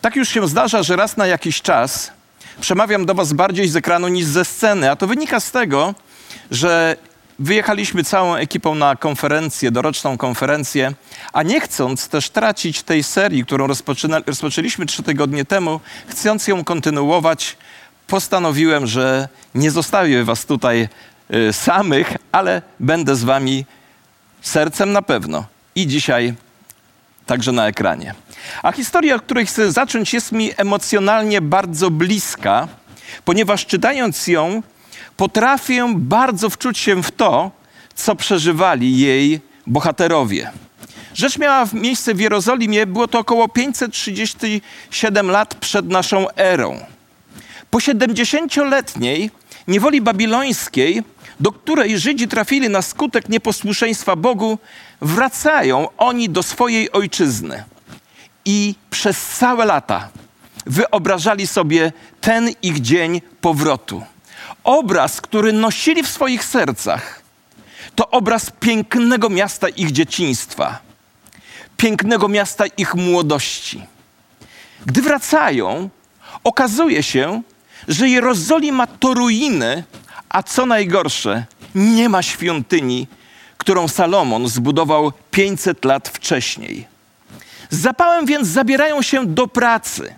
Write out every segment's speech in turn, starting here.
Tak już się zdarza, że raz na jakiś czas przemawiam do Was bardziej z ekranu niż ze sceny, a to wynika z tego, że wyjechaliśmy całą ekipą na konferencję, doroczną konferencję, a nie chcąc też tracić tej serii, którą rozpoczęliśmy trzy tygodnie temu, chcąc ją kontynuować, postanowiłem, że nie zostawię Was tutaj y, samych, ale będę z Wami sercem na pewno i dzisiaj także na ekranie. A historia, od której chcę zacząć, jest mi emocjonalnie bardzo bliska, ponieważ czytając ją, potrafię bardzo wczuć się w to, co przeżywali jej bohaterowie. Rzecz miała miejsce w Jerozolimie, było to około 537 lat przed naszą erą. Po 70-letniej niewoli babilońskiej, do której Żydzi trafili na skutek nieposłuszeństwa Bogu, wracają oni do swojej ojczyzny. I przez całe lata wyobrażali sobie ten ich dzień powrotu. Obraz, który nosili w swoich sercach, to obraz pięknego miasta ich dzieciństwa, pięknego miasta ich młodości. Gdy wracają, okazuje się, że Jerozolima to ruiny, a co najgorsze, nie ma świątyni, którą Salomon zbudował 500 lat wcześniej. Z zapałem więc zabierają się do pracy.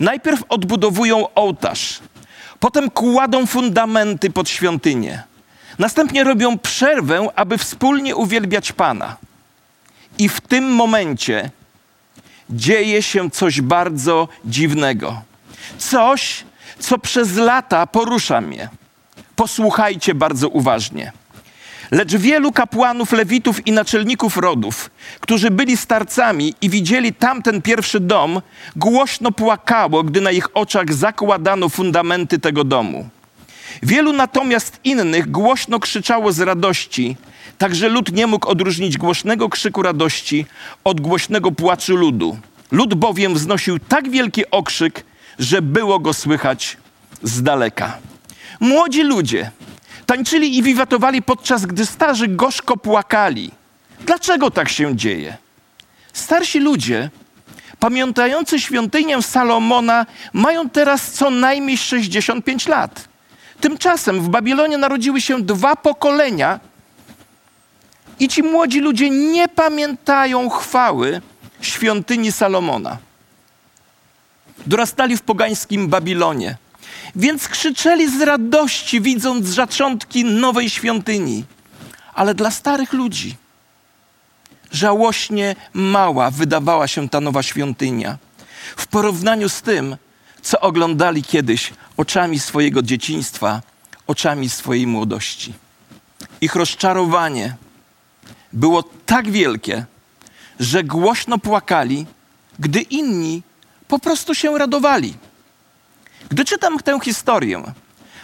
Najpierw odbudowują ołtarz, potem kładą fundamenty pod świątynię. Następnie robią przerwę, aby wspólnie uwielbiać Pana. I w tym momencie dzieje się coś bardzo dziwnego. Coś, co przez lata porusza mnie. Posłuchajcie bardzo uważnie. Lecz wielu kapłanów, lewitów i naczelników rodów, którzy byli starcami i widzieli tamten pierwszy dom, głośno płakało, gdy na ich oczach zakładano fundamenty tego domu. Wielu natomiast innych głośno krzyczało z radości, tak że lud nie mógł odróżnić głośnego krzyku radości od głośnego płaczu ludu. Lud bowiem wznosił tak wielki okrzyk, że było go słychać z daleka. Młodzi ludzie tańczyli i wiwatowali, podczas gdy starzy gorzko płakali. Dlaczego tak się dzieje? Starsi ludzie, pamiętający świątynię Salomona, mają teraz co najmniej 65 lat. Tymczasem w Babilonie narodziły się dwa pokolenia i ci młodzi ludzie nie pamiętają chwały świątyni Salomona. Dorastali w pogańskim Babilonie. Więc krzyczeli z radości, widząc zaczątki nowej świątyni. Ale dla starych ludzi żałośnie mała wydawała się ta nowa świątynia w porównaniu z tym, co oglądali kiedyś oczami swojego dzieciństwa, oczami swojej młodości. Ich rozczarowanie było tak wielkie, że głośno płakali, gdy inni po prostu się radowali. Gdy czytam tę historię,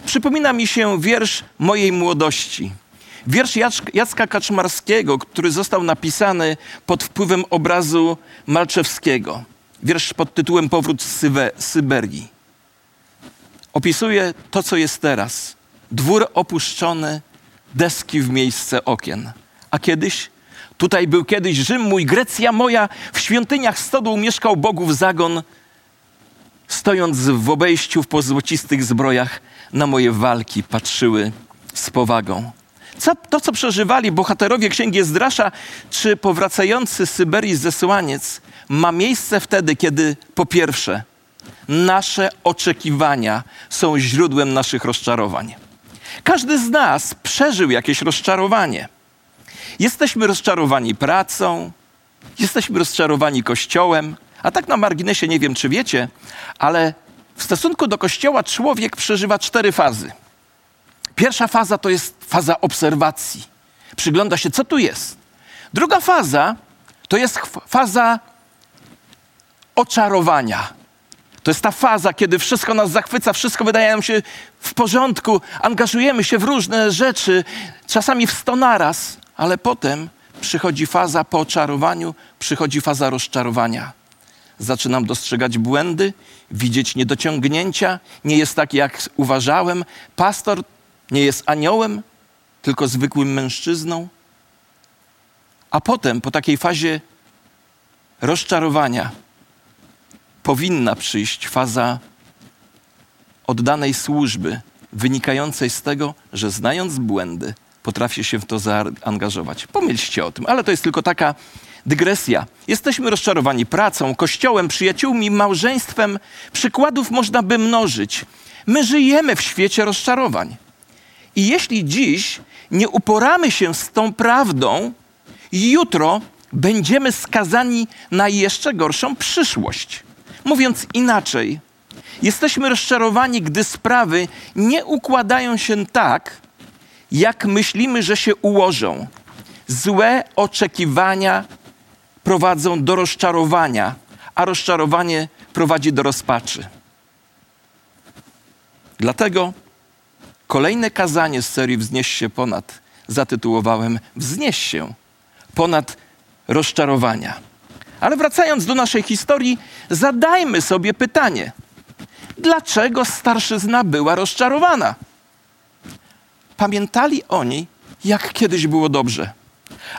przypomina mi się wiersz mojej młodości. Wiersz Jacka Kaczmarskiego, który został napisany pod wpływem obrazu Malczewskiego. Wiersz pod tytułem Powrót z Syberii. Opisuje to, co jest teraz. Dwór opuszczony, deski w miejsce okien. A kiedyś? Tutaj był kiedyś Rzym mój, Grecja moja, w świątyniach stodół mieszkał bogów zagon, stojąc w obejściu po złocistych zbrojach, na moje walki patrzyły z powagą. Co, to, co przeżywali bohaterowie Księgi Zdrasza, czy powracający z Syberii zesłaniec, ma miejsce wtedy, kiedy po pierwsze, nasze oczekiwania są źródłem naszych rozczarowań. Każdy z nas przeżył jakieś rozczarowanie. Jesteśmy rozczarowani pracą, jesteśmy rozczarowani kościołem, a tak na marginesie nie wiem, czy wiecie, ale w stosunku do Kościoła człowiek przeżywa cztery fazy. Pierwsza faza to jest faza obserwacji. Przygląda się, co tu jest. Druga faza to jest faza oczarowania. To jest ta faza, kiedy wszystko nas zachwyca, wszystko wydaje nam się w porządku, angażujemy się w różne rzeczy, czasami w sto naraz, ale potem przychodzi faza po oczarowaniu, przychodzi faza rozczarowania. Zaczynam dostrzegać błędy, widzieć niedociągnięcia, nie jest tak, jak uważałem. Pastor nie jest aniołem, tylko zwykłym mężczyzną. A potem, po takiej fazie rozczarowania, powinna przyjść faza oddanej służby, wynikającej z tego, że znając błędy, potrafię się w to zaangażować. Pomyślcie o tym, ale to jest tylko taka dygresja. Jesteśmy rozczarowani pracą, kościołem, przyjaciółmi, małżeństwem. Przykładów można by mnożyć. My żyjemy w świecie rozczarowań. I jeśli dziś nie uporamy się z tą prawdą, jutro będziemy skazani na jeszcze gorszą przyszłość. Mówiąc inaczej, jesteśmy rozczarowani, gdy sprawy nie układają się tak, jak myślimy, że się ułożą. Złe oczekiwania prowadzą do rozczarowania, a rozczarowanie prowadzi do rozpaczy. Dlatego kolejne kazanie z serii Wznieś się ponad zatytułowałem Wznieś się ponad rozczarowania. Ale wracając do naszej historii, zadajmy sobie pytanie: dlaczego starszyzna była rozczarowana? Pamiętali oni, jak kiedyś było dobrze.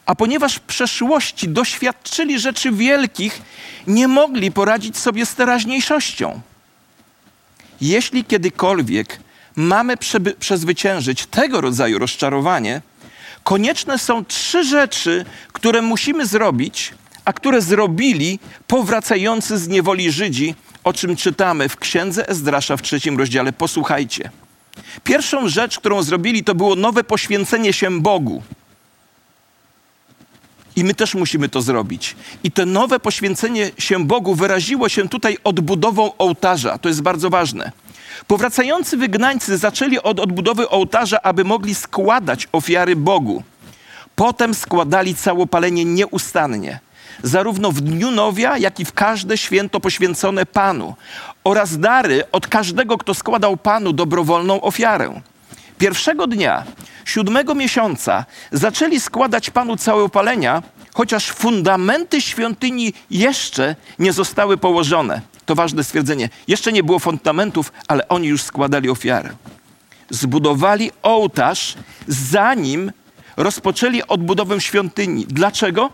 A ponieważ w przeszłości doświadczyli rzeczy wielkich, nie mogli poradzić sobie z teraźniejszością. Jeśli kiedykolwiek mamy przezwyciężyć tego rodzaju rozczarowanie, konieczne są trzy rzeczy, które musimy zrobić, a które zrobili powracający z niewoli Żydzi, o czym czytamy w księdze Ezdrasza w trzecim rozdziale. Posłuchajcie. Pierwszą rzecz, którą zrobili, to było nowe poświęcenie się Bogu. I my też musimy to zrobić. I to nowe poświęcenie się Bogu wyraziło się tutaj odbudową ołtarza. To jest bardzo ważne. Powracający wygnańcy zaczęli od odbudowy ołtarza, aby mogli składać ofiary Bogu. Potem składali całopalenie nieustannie, zarówno w dniu nowia, jak i w każde święto poświęcone Panu, oraz dary od każdego, kto składał Panu dobrowolną ofiarę. Pierwszego dnia, siódmego miesiąca, zaczęli składać Panu całopalenia, chociaż fundamenty świątyni jeszcze nie zostały położone. To ważne stwierdzenie. Jeszcze nie było fundamentów, ale oni już składali ofiarę. Zbudowali ołtarz, zanim rozpoczęli odbudowę świątyni. Dlaczego?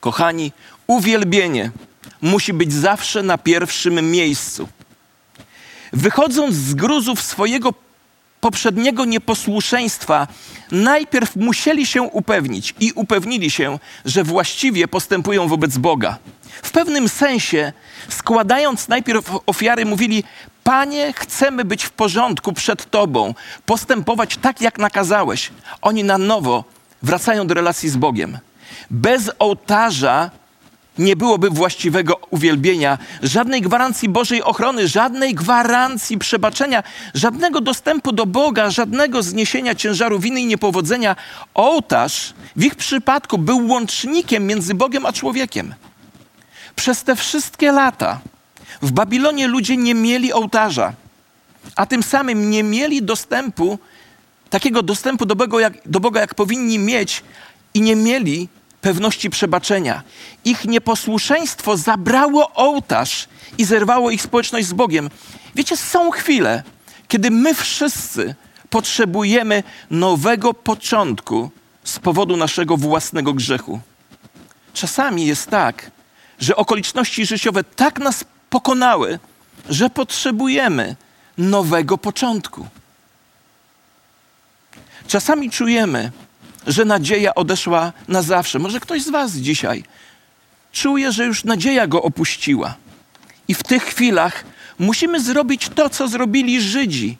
Kochani, uwielbienie musi być zawsze na pierwszym miejscu. Wychodząc z gruzów swojego poprzedniego nieposłuszeństwa, najpierw musieli się upewnić i upewnili się, że właściwie postępują wobec Boga. W pewnym sensie, składając najpierw ofiary, mówili: Panie, chcemy być w porządku przed Tobą, postępować tak, jak nakazałeś. Oni na nowo wracają do relacji z Bogiem. Bez ołtarza nie byłoby właściwego uwielbienia, żadnej gwarancji Bożej ochrony, żadnej gwarancji przebaczenia, żadnego dostępu do Boga, żadnego zniesienia ciężaru winy i niepowodzenia. Ołtarz w ich przypadku był łącznikiem między Bogiem a człowiekiem. Przez te wszystkie lata w Babilonie ludzie nie mieli ołtarza, a tym samym nie mieli dostępu, takiego dostępu do Boga, jak, do Boga, jak powinni mieć, i nie mieli pewności przebaczenia. Ich nieposłuszeństwo zabrało ołtarz i zerwało ich społeczność z Bogiem. Wiecie, są chwile, kiedy my wszyscy potrzebujemy nowego początku z powodu naszego własnego grzechu. Czasami jest tak, że okoliczności życiowe tak nas pokonały, że potrzebujemy nowego początku. Czasami czujemy, że nadzieja odeszła na zawsze. Może ktoś z Was dzisiaj czuje, że już nadzieja go opuściła. I w tych chwilach musimy zrobić to, co zrobili Żydzi.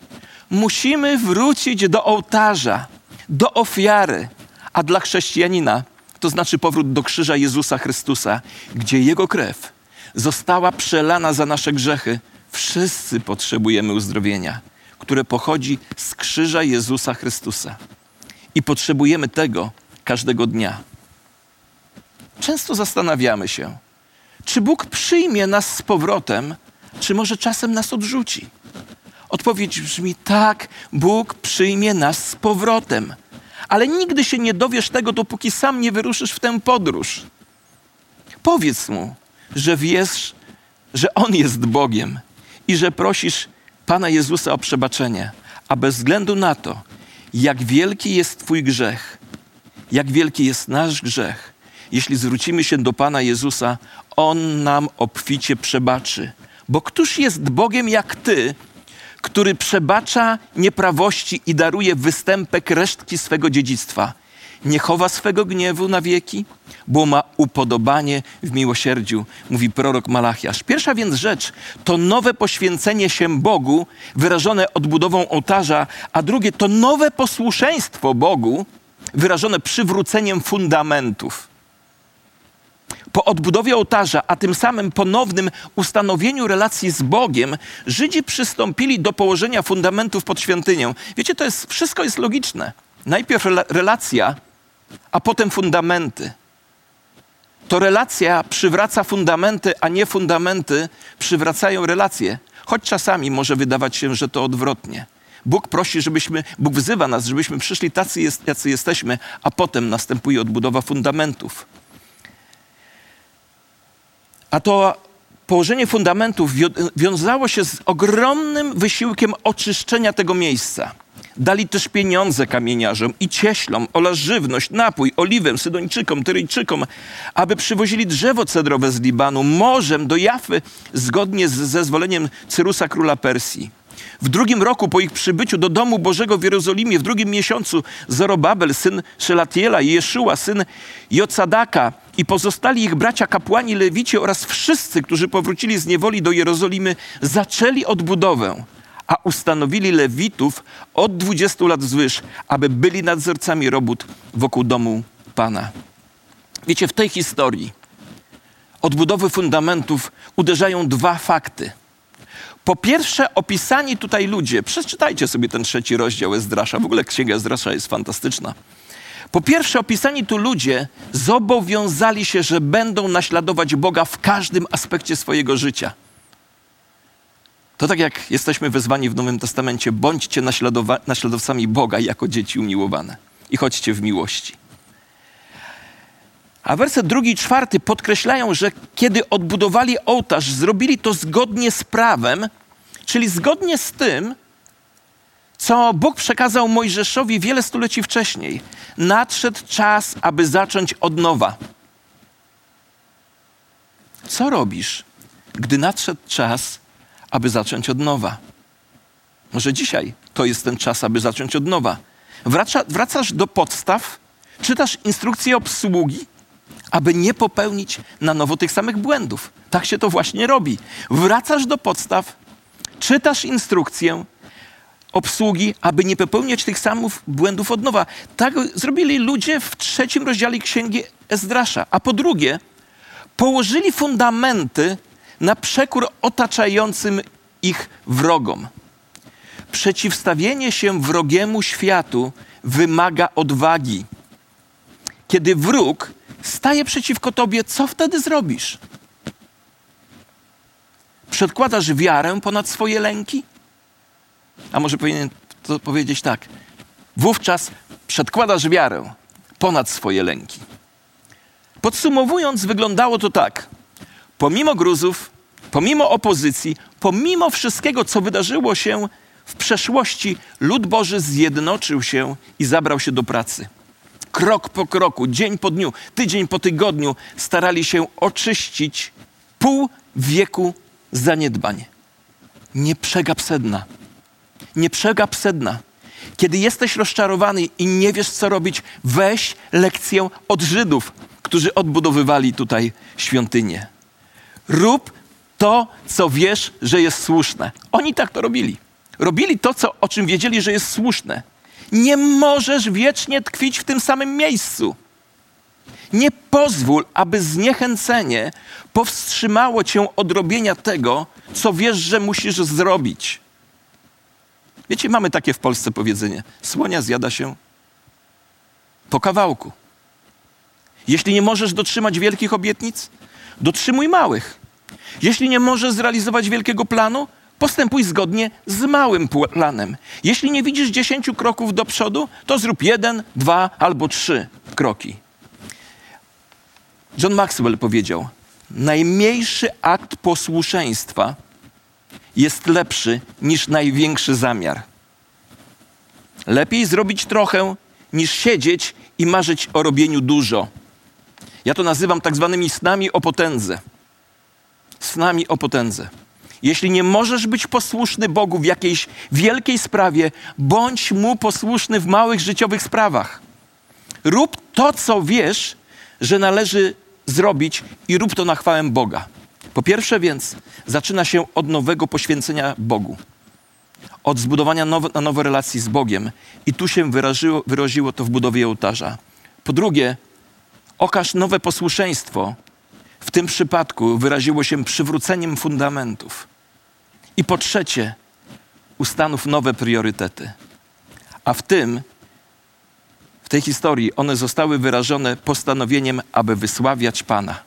Musimy wrócić do ołtarza, do ofiary, a dla chrześcijanina to znaczy powrót do krzyża Jezusa Chrystusa, gdzie Jego krew została przelana za nasze grzechy. Wszyscy potrzebujemy uzdrowienia, które pochodzi z krzyża Jezusa Chrystusa. I potrzebujemy tego każdego dnia. Często zastanawiamy się, czy Bóg przyjmie nas z powrotem, czy może czasem nas odrzuci. Odpowiedź brzmi tak, Bóg przyjmie nas z powrotem. Ale nigdy się nie dowiesz tego, dopóki sam nie wyruszysz w tę podróż. Powiedz mu, że wiesz, że On jest Bogiem i że prosisz Pana Jezusa o przebaczenie, a bez względu na to, jak wielki jest Twój grzech, jak wielki jest nasz grzech, jeśli zwrócimy się do Pana Jezusa, On nam obficie przebaczy. Bo któż jest Bogiem jak Ty, który przebacza nieprawości i daruje występek resztki swego dziedzictwa? Nie chowa swego gniewu na wieki, bo ma upodobanie w miłosierdziu, mówi prorok Malachiasz. Pierwsza więc rzecz to nowe poświęcenie się Bogu, wyrażone odbudową ołtarza, a drugie to nowe posłuszeństwo Bogu, wyrażone przywróceniem fundamentów. Po odbudowie ołtarza, a tym samym ponownym ustanowieniu relacji z Bogiem, Żydzi przystąpili do położenia fundamentów pod świątynią. Wiecie, to jest, wszystko jest logiczne. Najpierw relacja, a potem fundamenty. To relacja przywraca fundamenty, a nie fundamenty przywracają relacje. Choć czasami może wydawać się, że to odwrotnie. Bóg prosi, żebyśmy, Bóg wzywa nas, żebyśmy przyszli tacy, jest, jacy jesteśmy, a potem następuje odbudowa fundamentów. A to położenie fundamentów wiązało się z ogromnym wysiłkiem oczyszczenia tego miejsca. Dali też pieniądze kamieniarzom i cieślom oraz żywność, napój, oliwę Sydończykom, Tyryjczykom, aby przywozili drzewo cedrowe z Libanu morzem do Jafy zgodnie z zezwoleniem Cyrusa króla Persji. W drugim roku po ich przybyciu do domu Bożego w Jerozolimie, w drugim miesiącu Zorobabel, syn Szelatiela i Jeszua, syn Jocadaka i pozostali ich bracia kapłani Lewici oraz wszyscy, którzy powrócili z niewoli do Jerozolimy, zaczęli odbudowę, a ustanowili Lewitów od 20 lat wzwyż, aby byli nadzorcami robót wokół domu Pana. Wiecie, w tej historii odbudowy fundamentów uderzają dwa fakty – po pierwsze, opisani tutaj ludzie, przeczytajcie sobie ten trzeci rozdział Ezdrasza, w ogóle księga Ezdrasza jest fantastyczna. Po pierwsze, opisani tu ludzie zobowiązali się, że będą naśladować Boga w każdym aspekcie swojego życia. To tak jak jesteśmy wezwani w Nowym Testamencie, bądźcie naśladowcami Boga jako dzieci umiłowane i chodźcie w miłości. A werset drugi i czwarty podkreślają, że kiedy odbudowali ołtarz, zrobili to zgodnie z prawem, czyli zgodnie z tym, co Bóg przekazał Mojżeszowi wiele stuleci wcześniej. Nadszedł czas, aby zacząć od nowa. Co robisz, gdy nadszedł czas, aby zacząć od nowa? Może dzisiaj to jest ten czas, aby zacząć od nowa. Wraca, wracasz do podstaw, czytasz instrukcję obsługi, aby nie popełnić na nowo tych samych błędów. Tak się to właśnie robi. Wracasz do podstaw, czytasz instrukcję obsługi, aby nie popełniać tych samych błędów od nowa. Tak zrobili ludzie w trzecim rozdziale Księgi Ezdrasza. A po drugie, położyli fundamenty na przekór otaczającym ich wrogom. Przeciwstawienie się wrogiemu światu wymaga odwagi. Kiedy wróg staje przeciwko tobie, co wtedy zrobisz? Przedkładasz wiarę ponad swoje lęki? A może powinien to powiedzieć tak. Wówczas przedkładasz wiarę ponad swoje lęki. Podsumowując, wyglądało to tak. Pomimo gruzów, pomimo opozycji, pomimo wszystkiego, co wydarzyło się w przeszłości, lud Boży zjednoczył się i zabrał się do pracy krok po kroku, dzień po dniu, tydzień po tygodniu starali się oczyścić pół wieku zaniedbań. Nie przegap sedna. Nie przegap sedna. Kiedy jesteś rozczarowany i nie wiesz, co robić, weź lekcję od Żydów, którzy odbudowywali tutaj świątynię. Rób to, co wiesz, że jest słuszne. Oni tak to robili. Robili to, co, o czym wiedzieli, że jest słuszne. Nie możesz wiecznie tkwić w tym samym miejscu. Nie pozwól, aby zniechęcenie powstrzymało cię od robienia tego, co wiesz, że musisz zrobić. Wiecie, mamy takie w Polsce powiedzenie: słonia zjada się po kawałku. Jeśli nie możesz dotrzymać wielkich obietnic, dotrzymuj małych. Jeśli nie możesz zrealizować wielkiego planu, Postępuj zgodnie z małym planem. Jeśli nie widzisz dziesięciu kroków do przodu, to zrób jeden, dwa albo trzy kroki. John Maxwell powiedział: Najmniejszy akt posłuszeństwa jest lepszy niż największy zamiar. Lepiej zrobić trochę, niż siedzieć i marzyć o robieniu dużo. Ja to nazywam tak zwanymi snami o potędze. Snami o potędze. Jeśli nie możesz być posłuszny Bogu w jakiejś wielkiej sprawie, bądź Mu posłuszny w małych życiowych sprawach. Rób to, co wiesz, że należy zrobić i rób to na chwałę Boga. Po pierwsze więc zaczyna się od nowego poświęcenia Bogu. Od zbudowania nowe, na nowe relacji z Bogiem. I tu się wyraziło, wyraziło to w budowie ołtarza. Po drugie, okaż nowe posłuszeństwo. W tym przypadku wyraziło się przywróceniem fundamentów. I po trzecie, ustanów nowe priorytety. A w tym, w tej historii, one zostały wyrażone postanowieniem, aby wysławiać Pana.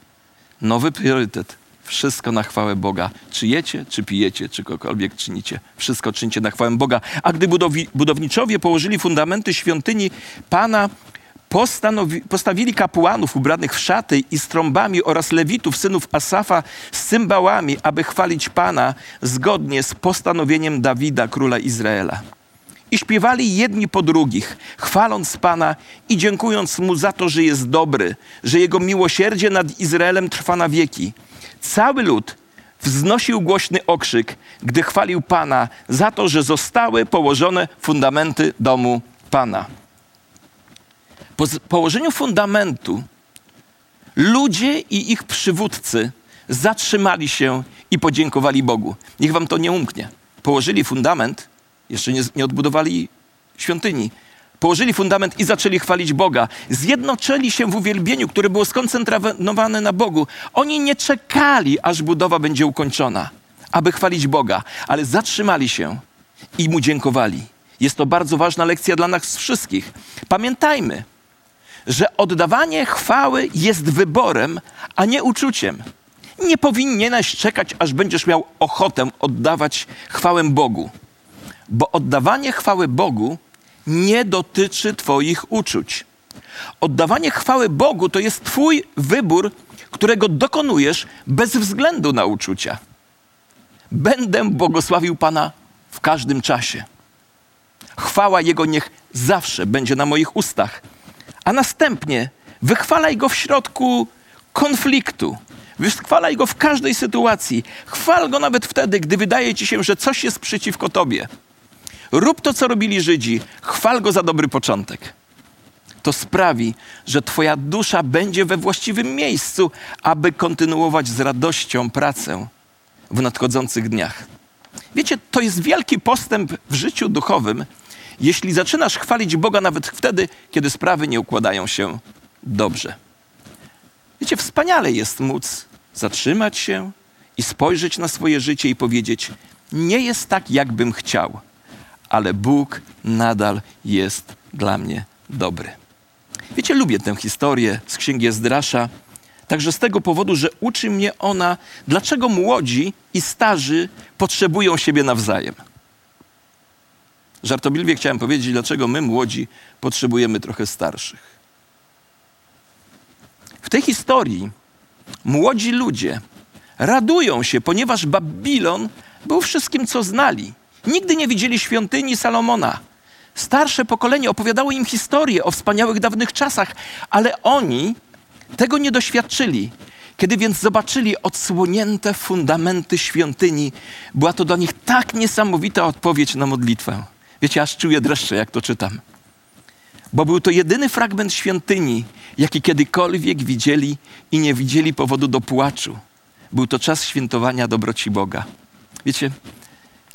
Nowy priorytet. Wszystko na chwałę Boga. Czy jecie, czy pijecie, czy cokolwiek czynicie. Wszystko czyńcie na chwałę Boga. A gdy budowi, budowniczowie położyli fundamenty świątyni Pana, postawili kapłanów ubranych w szaty i z trąbami oraz lewitów, synów Asafa, z cymbałami, aby chwalić Pana zgodnie z postanowieniem Dawida, króla Izraela. I śpiewali jedni po drugich, chwaląc Pana i dziękując Mu za to, że jest dobry, że Jego miłosierdzie nad Izraelem trwa na wieki. Cały lud wznosił głośny okrzyk, gdy chwalił Pana za to, że zostały położone fundamenty domu Pana. Po położeniu fundamentu ludzie i ich przywódcy zatrzymali się i podziękowali Bogu. Niech wam to nie umknie. Położyli fundament, jeszcze nie, nie odbudowali świątyni. Położyli fundament i zaczęli chwalić Boga. Zjednoczyli się w uwielbieniu, które było skoncentrowane na Bogu. Oni nie czekali, aż budowa będzie ukończona, aby chwalić Boga, ale zatrzymali się i mu dziękowali. Jest to bardzo ważna lekcja dla nas wszystkich. Pamiętajmy, że oddawanie chwały jest wyborem, a nie uczuciem. Nie powinieneś czekać, aż będziesz miał ochotę oddawać chwałę Bogu, bo oddawanie chwały Bogu nie dotyczy Twoich uczuć. Oddawanie chwały Bogu to jest Twój wybór, którego dokonujesz bez względu na uczucia. Będę błogosławił Pana w każdym czasie. Chwała Jego niech zawsze będzie na moich ustach a następnie wychwalaj go w środku konfliktu. Wychwalaj go w każdej sytuacji. Chwal go nawet wtedy, gdy wydaje ci się, że coś jest przeciwko tobie. Rób to, co robili Żydzi. Chwal go za dobry początek. To sprawi, że Twoja dusza będzie we właściwym miejscu, aby kontynuować z radością pracę w nadchodzących dniach. Wiecie, to jest wielki postęp w życiu duchowym, jeśli zaczynasz chwalić Boga nawet wtedy, kiedy sprawy nie układają się dobrze. Wiecie, wspaniale jest móc zatrzymać się i spojrzeć na swoje życie i powiedzieć: Nie jest tak, jakbym chciał, ale Bóg nadal jest dla mnie dobry. Wiecie, lubię tę historię z księgi Ezdrasza, także z tego powodu, że uczy mnie ona, dlaczego młodzi i starzy potrzebują siebie nawzajem. Żartobliwie chciałem powiedzieć, dlaczego my, młodzi, potrzebujemy trochę starszych. W tej historii młodzi ludzie radują się, ponieważ Babilon był wszystkim, co znali. Nigdy nie widzieli świątyni Salomona. Starsze pokolenie opowiadało im historię o wspaniałych dawnych czasach, ale oni tego nie doświadczyli. Kiedy więc zobaczyli odsłonięte fundamenty świątyni, była to dla nich tak niesamowita odpowiedź na modlitwę. Wiecie, aż czuję dreszcze, jak to czytam. Bo był to jedyny fragment świątyni, jaki kiedykolwiek widzieli i nie widzieli powodu do płaczu. Był to czas świętowania dobroci Boga. Wiecie,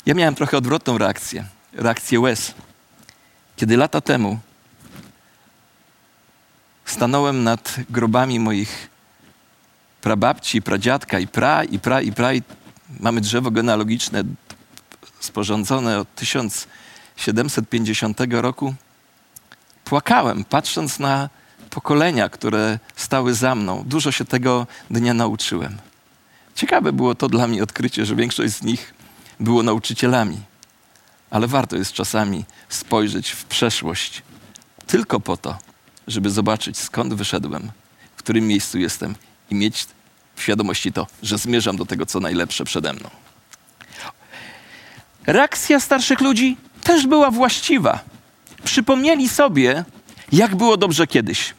ja miałem trochę odwrotną reakcję, reakcję łez. Kiedy lata temu stanąłem nad grobami moich prababci, pradziadka i pra, i pra, i pra. I mamy drzewo genealogiczne sporządzone od tysiąc 750 roku płakałem, patrząc na pokolenia, które stały za mną. Dużo się tego dnia nauczyłem. Ciekawe było to dla mnie odkrycie, że większość z nich było nauczycielami. Ale warto jest czasami spojrzeć w przeszłość tylko po to, żeby zobaczyć skąd wyszedłem, w którym miejscu jestem i mieć w świadomości to, że zmierzam do tego, co najlepsze przede mną. Reakcja starszych ludzi też była właściwa. Przypomnieli sobie, jak było dobrze kiedyś.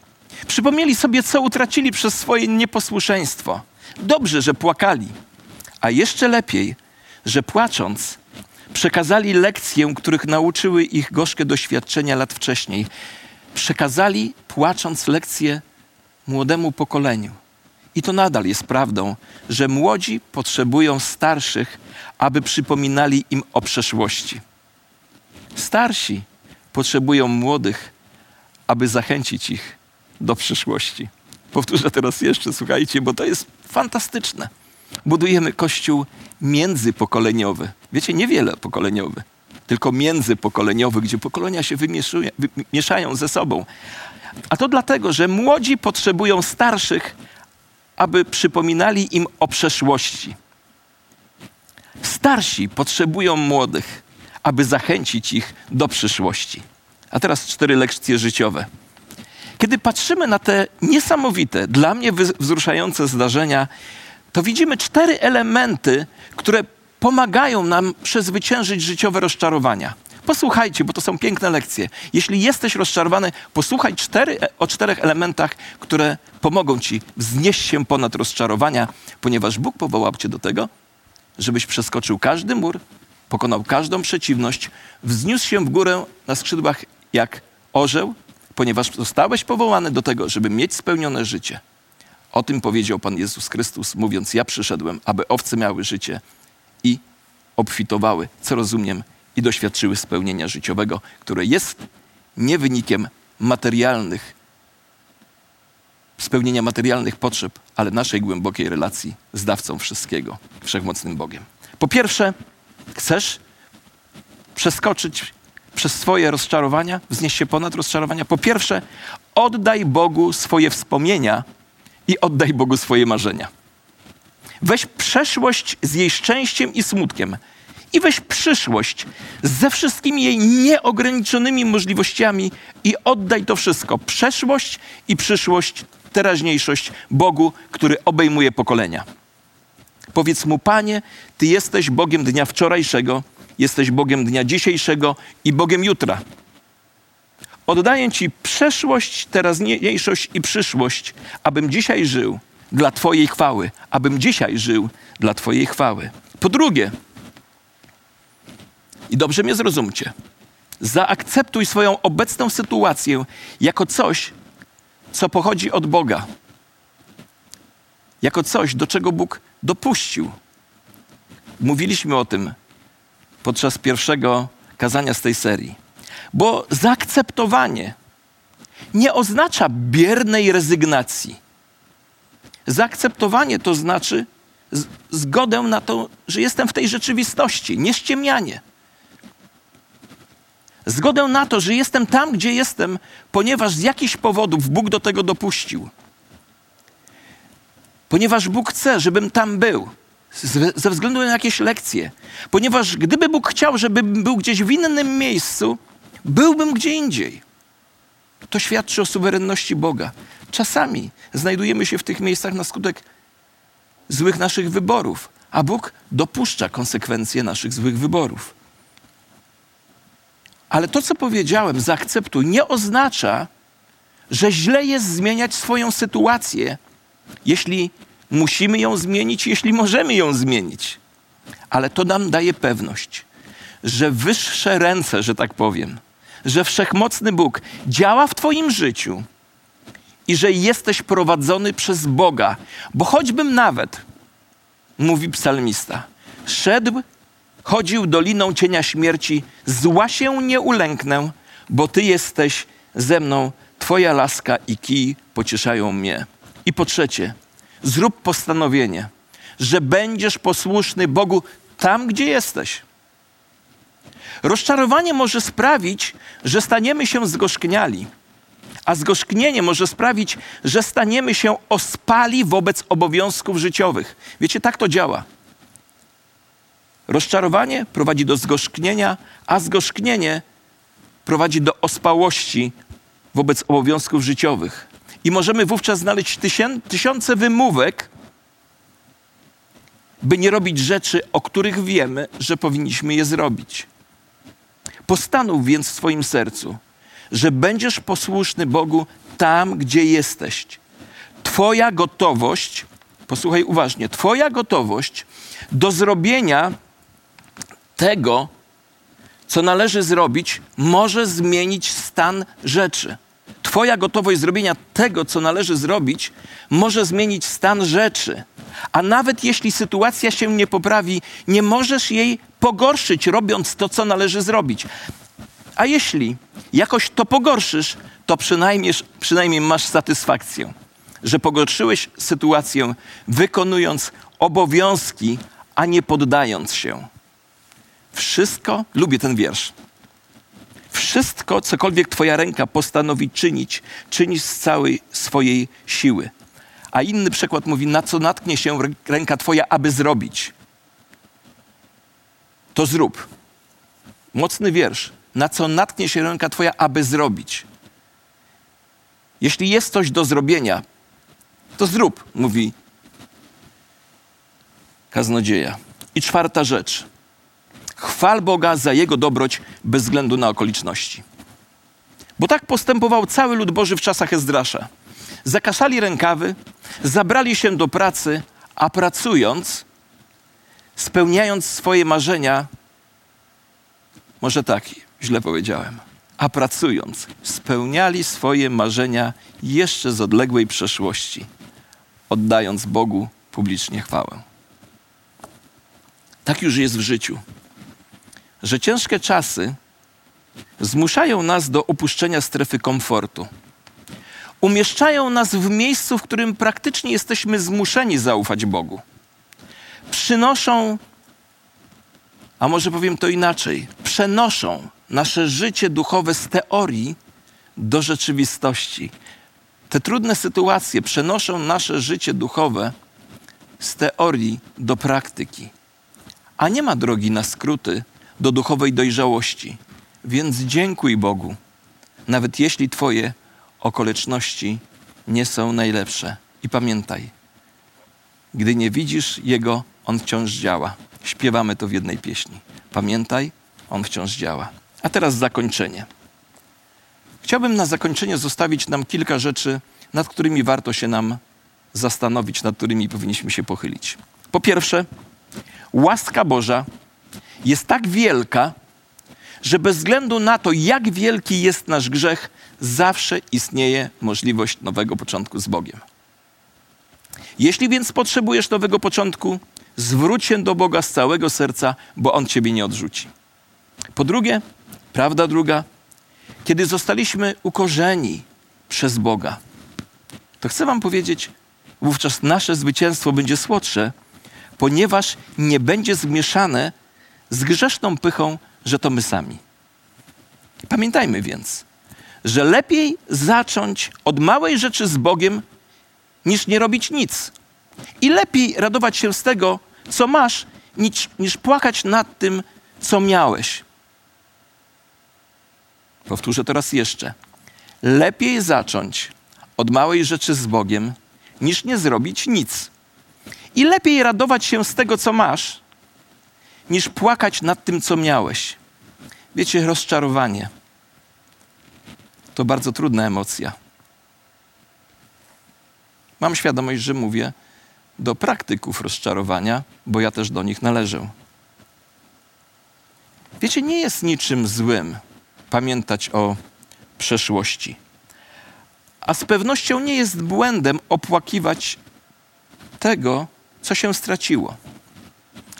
Przypomnieli sobie, co utracili przez swoje nieposłuszeństwo. Dobrze, że płakali, a jeszcze lepiej, że płacząc, przekazali lekcję, których nauczyły ich gorzkie doświadczenia lat wcześniej. Przekazali, płacząc, lekcję młodemu pokoleniu. I to nadal jest prawdą, że młodzi potrzebują starszych, aby przypominali im o przeszłości. Starsi potrzebują młodych, aby zachęcić ich do przyszłości. Powtórzę teraz jeszcze, słuchajcie, bo to jest fantastyczne. Budujemy kościół międzypokoleniowy. Wiecie, niewiele pokoleniowy, tylko międzypokoleniowy, gdzie pokolenia się wymieszają ze sobą. A to dlatego, że młodzi potrzebują starszych, aby przypominali im o przeszłości. Starsi potrzebują młodych, aby zachęcić ich do przyszłości. A teraz cztery lekcje życiowe. Kiedy patrzymy na te niesamowite, dla mnie wzruszające zdarzenia, to widzimy cztery elementy, które pomagają nam przezwyciężyć życiowe rozczarowania. Posłuchajcie, bo to są piękne lekcje. Jeśli jesteś rozczarowany, posłuchaj cztery, o czterech elementach, które pomogą ci wznieść się ponad rozczarowania, ponieważ Bóg powołał cię do tego, żebyś przeskoczył każdy mur, pokonał każdą przeciwność, wzniósł się w górę na skrzydłach jak orzeł, ponieważ zostałeś powołany do tego, żeby mieć spełnione życie. O tym powiedział Pan Jezus Chrystus, mówiąc: Ja przyszedłem, aby owce miały życie i obfitowały, co rozumiem, i doświadczyły spełnienia życiowego, które jest nie wynikiem materialnych, spełnienia materialnych potrzeb, ale naszej głębokiej relacji z dawcą wszystkiego, wszechmocnym Bogiem. Po pierwsze, chcesz przeskoczyć przez swoje rozczarowania, wznieść się ponad rozczarowania. Po pierwsze, oddaj Bogu swoje wspomnienia i oddaj Bogu swoje marzenia. Weź przeszłość z jej szczęściem i smutkiem i weź przyszłość ze wszystkimi jej nieograniczonymi możliwościami i oddaj to wszystko. Przeszłość i przyszłość, teraźniejszość Bogu, który obejmuje pokolenia. Powiedz mu, Panie, Ty jesteś Bogiem dnia wczorajszego, jesteś Bogiem dnia dzisiejszego i Bogiem jutra. Oddaję Ci przeszłość, teraźniejszość i przyszłość, abym dzisiaj żył dla Twojej chwały, abym dzisiaj żył dla Twojej chwały. Po drugie, i dobrze mnie zrozumcie, zaakceptuj swoją obecną sytuację jako coś, co pochodzi od Boga, jako coś, do czego Bóg dopuścił. Mówiliśmy o tym podczas pierwszego kazania z tej serii. Bo zaakceptowanie nie oznacza biernej rezygnacji. Zaakceptowanie to znaczy zgodę na to, że jestem w tej rzeczywistości, nie ściemnianie. Zgodę na to, że jestem tam, gdzie jestem, ponieważ z jakichś powodów Bóg do tego dopuścił. Ponieważ Bóg chce, żebym tam był ze względu na jakieś lekcje. Ponieważ gdyby Bóg chciał, żebym był gdzieś w innym miejscu, byłbym gdzie indziej. To świadczy o suwerenności Boga. Czasami znajdujemy się w tych miejscach na skutek złych naszych wyborów, a Bóg dopuszcza konsekwencje naszych złych wyborów. Ale to, co powiedziałem, zaakceptuj, nie oznacza, że źle jest zmieniać swoją sytuację, jeśli musimy ją zmienić, jeśli możemy ją zmienić. Ale to nam daje pewność, że wyższe ręce, że tak powiem, że wszechmocny Bóg działa w Twoim życiu i że jesteś prowadzony przez Boga, bo choćbym nawet, mówi psalmista, szedł, chodził doliną cienia śmierci, zła się nie ulęknę, bo Ty jesteś ze mną, Twoja laska i kij pocieszają mnie. I po trzecie, zrób postanowienie, że będziesz posłuszny Bogu tam, gdzie jesteś. Rozczarowanie może sprawić, że staniemy się zgorzkniali, a zgorzknienie może sprawić, że staniemy się ospali wobec obowiązków życiowych. Wiecie, tak to działa. Rozczarowanie prowadzi do zgorzknienia, a zgorzknienie prowadzi do ospałości wobec obowiązków życiowych. I możemy wówczas znaleźć tysiące wymówek, by nie robić rzeczy, o których wiemy, że powinniśmy je zrobić. Postanów więc w swoim sercu, że będziesz posłuszny Bogu tam, gdzie jesteś. Twoja gotowość, posłuchaj uważnie, Twoja gotowość do zrobienia tego, co należy zrobić, może zmienić stan rzeczy. Twoja gotowość zrobienia tego, co należy zrobić, może zmienić stan rzeczy. A nawet jeśli sytuacja się nie poprawi, nie możesz jej pogorszyć, robiąc to, co należy zrobić. A jeśli jakoś to pogorszysz, to przynajmniej, przynajmniej masz satysfakcję, że pogorszyłeś sytuację, wykonując obowiązki, a nie poddając się. Wszystko, lubię ten wiersz. Wszystko, cokolwiek Twoja ręka postanowi czynić, czynisz z całej swojej siły. A inny przykład mówi, na co natknie się ręka Twoja, aby zrobić. To zrób. Mocny wiersz. Na co natknie się ręka Twoja, aby zrobić. Jeśli jest coś do zrobienia, to zrób, mówi kaznodzieja. I czwarta rzecz. Chwal Boga za Jego dobroć bez względu na okoliczności. Bo tak postępował cały lud Boży w czasach Ezdrasza. Zakaszali rękawy, zabrali się do pracy, a pracując, spełniając swoje marzenia, może tak, źle powiedziałem, a pracując, spełniali swoje marzenia jeszcze z odległej przeszłości, oddając Bogu publicznie chwałę. Tak już jest w życiu że ciężkie czasy zmuszają nas do opuszczenia strefy komfortu. Umieszczają nas w miejscu, w którym praktycznie jesteśmy zmuszeni zaufać Bogu. Przynoszą, a może powiem to inaczej, przenoszą nasze życie duchowe z teorii do rzeczywistości. Te trudne sytuacje przenoszą nasze życie duchowe z teorii do praktyki. A nie ma drogi na skróty do duchowej dojrzałości. Więc dziękuj Bogu, nawet jeśli Twoje okoliczności nie są najlepsze. I pamiętaj, gdy nie widzisz Jego, On wciąż działa. Śpiewamy to w jednej pieśni. Pamiętaj, On wciąż działa. A teraz zakończenie. Chciałbym na zakończenie zostawić nam kilka rzeczy, nad którymi warto się nam zastanowić, nad którymi powinniśmy się pochylić. Po pierwsze, łaska Boża jest tak wielka, że bez względu na to, jak wielki jest nasz grzech, zawsze istnieje możliwość nowego początku z Bogiem. Jeśli więc potrzebujesz nowego początku, zwróć się do Boga z całego serca, bo On ciebie nie odrzuci. Po drugie, prawda druga, kiedy zostaliśmy ukorzeni przez Boga, to chcę Wam powiedzieć, wówczas nasze zwycięstwo będzie słodsze, ponieważ nie będzie zmieszane z grzeszną pychą, że to my sami. Pamiętajmy więc, że lepiej zacząć od małej rzeczy z Bogiem, niż nie robić nic. I lepiej radować się z tego, co masz, niż, niż płakać nad tym, co miałeś. Powtórzę teraz jeszcze. Lepiej zacząć od małej rzeczy z Bogiem, niż nie zrobić nic. I lepiej radować się z tego, co masz, niż płakać nad tym, co miałeś. Wiecie, rozczarowanie to bardzo trudna emocja. Mam świadomość, że mówię do praktyków rozczarowania, bo ja też do nich należę. Wiecie, nie jest niczym złym pamiętać o przeszłości. A z pewnością nie jest błędem opłakiwać tego, co się straciło.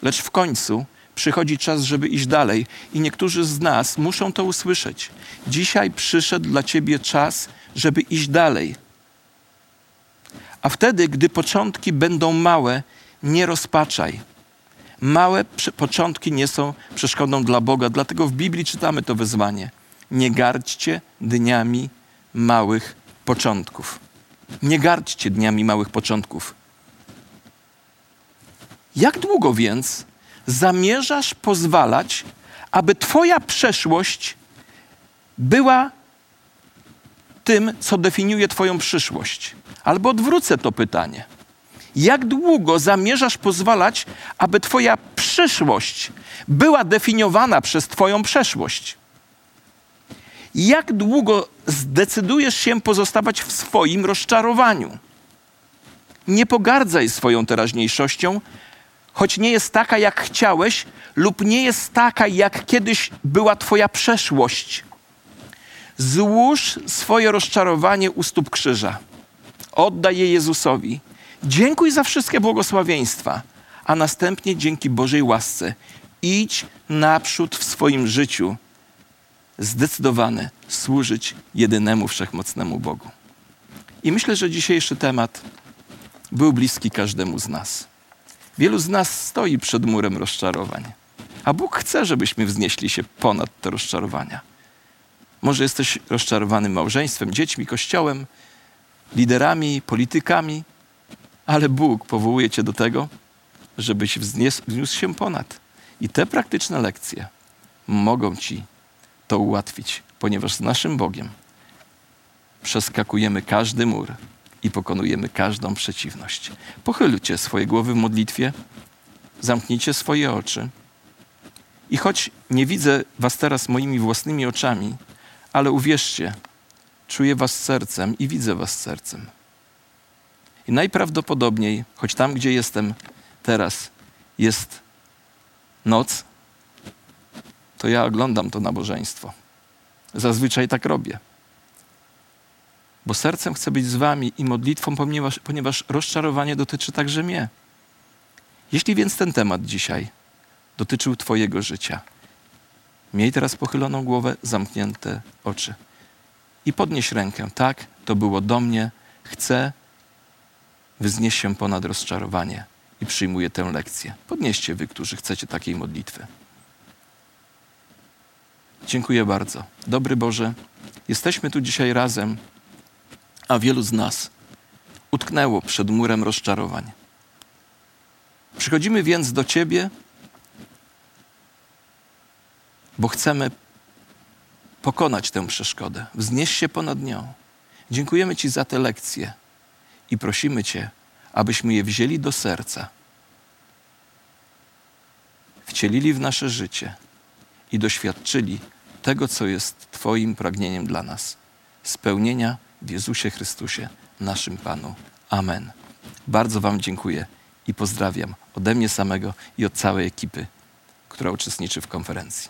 Lecz w końcu przychodzi czas, żeby iść dalej, i niektórzy z nas muszą to usłyszeć. Dzisiaj przyszedł dla ciebie czas, żeby iść dalej. A wtedy, gdy początki będą małe, nie rozpaczaj. Małe początki nie są przeszkodą dla Boga, dlatego w Biblii czytamy to wezwanie. Nie gardźcie dniami małych początków. Nie gardźcie dniami małych początków. Jak długo więc zamierzasz pozwalać, aby Twoja przeszłość była tym, co definiuje Twoją przyszłość? Albo odwrócę to pytanie. Jak długo zamierzasz pozwalać, aby Twoja przyszłość była definiowana przez Twoją przeszłość? Jak długo zdecydujesz się pozostawać w swoim rozczarowaniu? Nie pogardzaj swoją teraźniejszością, choć nie jest taka, jak chciałeś, lub nie jest taka, jak kiedyś była Twoja przeszłość. Złóż swoje rozczarowanie u stóp krzyża. Oddaj je Jezusowi. Dziękuj za wszystkie błogosławieństwa, a następnie dzięki Bożej łasce idź naprzód w swoim życiu, zdecydowany służyć jedynemu wszechmocnemu Bogu. I myślę, że dzisiejszy temat był bliski każdemu z nas. Wielu z nas stoi przed murem rozczarowań, a Bóg chce, żebyśmy wznieśli się ponad te rozczarowania. Może jesteś rozczarowany małżeństwem, dziećmi, kościołem, liderami, politykami, ale Bóg powołuje cię do tego, żebyś wzniósł, się ponad. I te praktyczne lekcje mogą ci to ułatwić, ponieważ z naszym Bogiem przeskakujemy każdy mur i pokonujemy każdą przeciwność. Pochylcie swoje głowy w modlitwie, zamknijcie swoje oczy. I choć nie widzę was teraz moimi własnymi oczami, ale uwierzcie, czuję was sercem i widzę was sercem. I najprawdopodobniej, choć tam, gdzie jestem teraz, jest noc, to ja oglądam to nabożeństwo. Zazwyczaj tak robię. Bo sercem chcę być z wami i modlitwą, ponieważ, ponieważ rozczarowanie dotyczy także mnie. Jeśli więc ten temat dzisiaj dotyczył Twojego życia, miej teraz pochyloną głowę, zamknięte oczy i podnieś rękę. Tak, to było do mnie. Chcę wznieść się ponad rozczarowanie i przyjmuję tę lekcję. Podnieście wy, którzy chcecie takiej modlitwy. Dziękuję bardzo. Dobry Boże, jesteśmy tu dzisiaj razem, a wielu z nas utknęło przed murem rozczarowań. Przychodzimy więc do Ciebie, bo chcemy pokonać tę przeszkodę, wznieść się ponad nią. Dziękujemy Ci za te lekcje i prosimy Cię, abyśmy je wzięli do serca, wcielili w nasze życie i doświadczyli tego, co jest Twoim pragnieniem dla nas spełnienia w Jezusie Chrystusie, naszym Panu. Amen. Bardzo Wam dziękuję i pozdrawiam ode mnie samego i od całej ekipy, która uczestniczy w konferencji.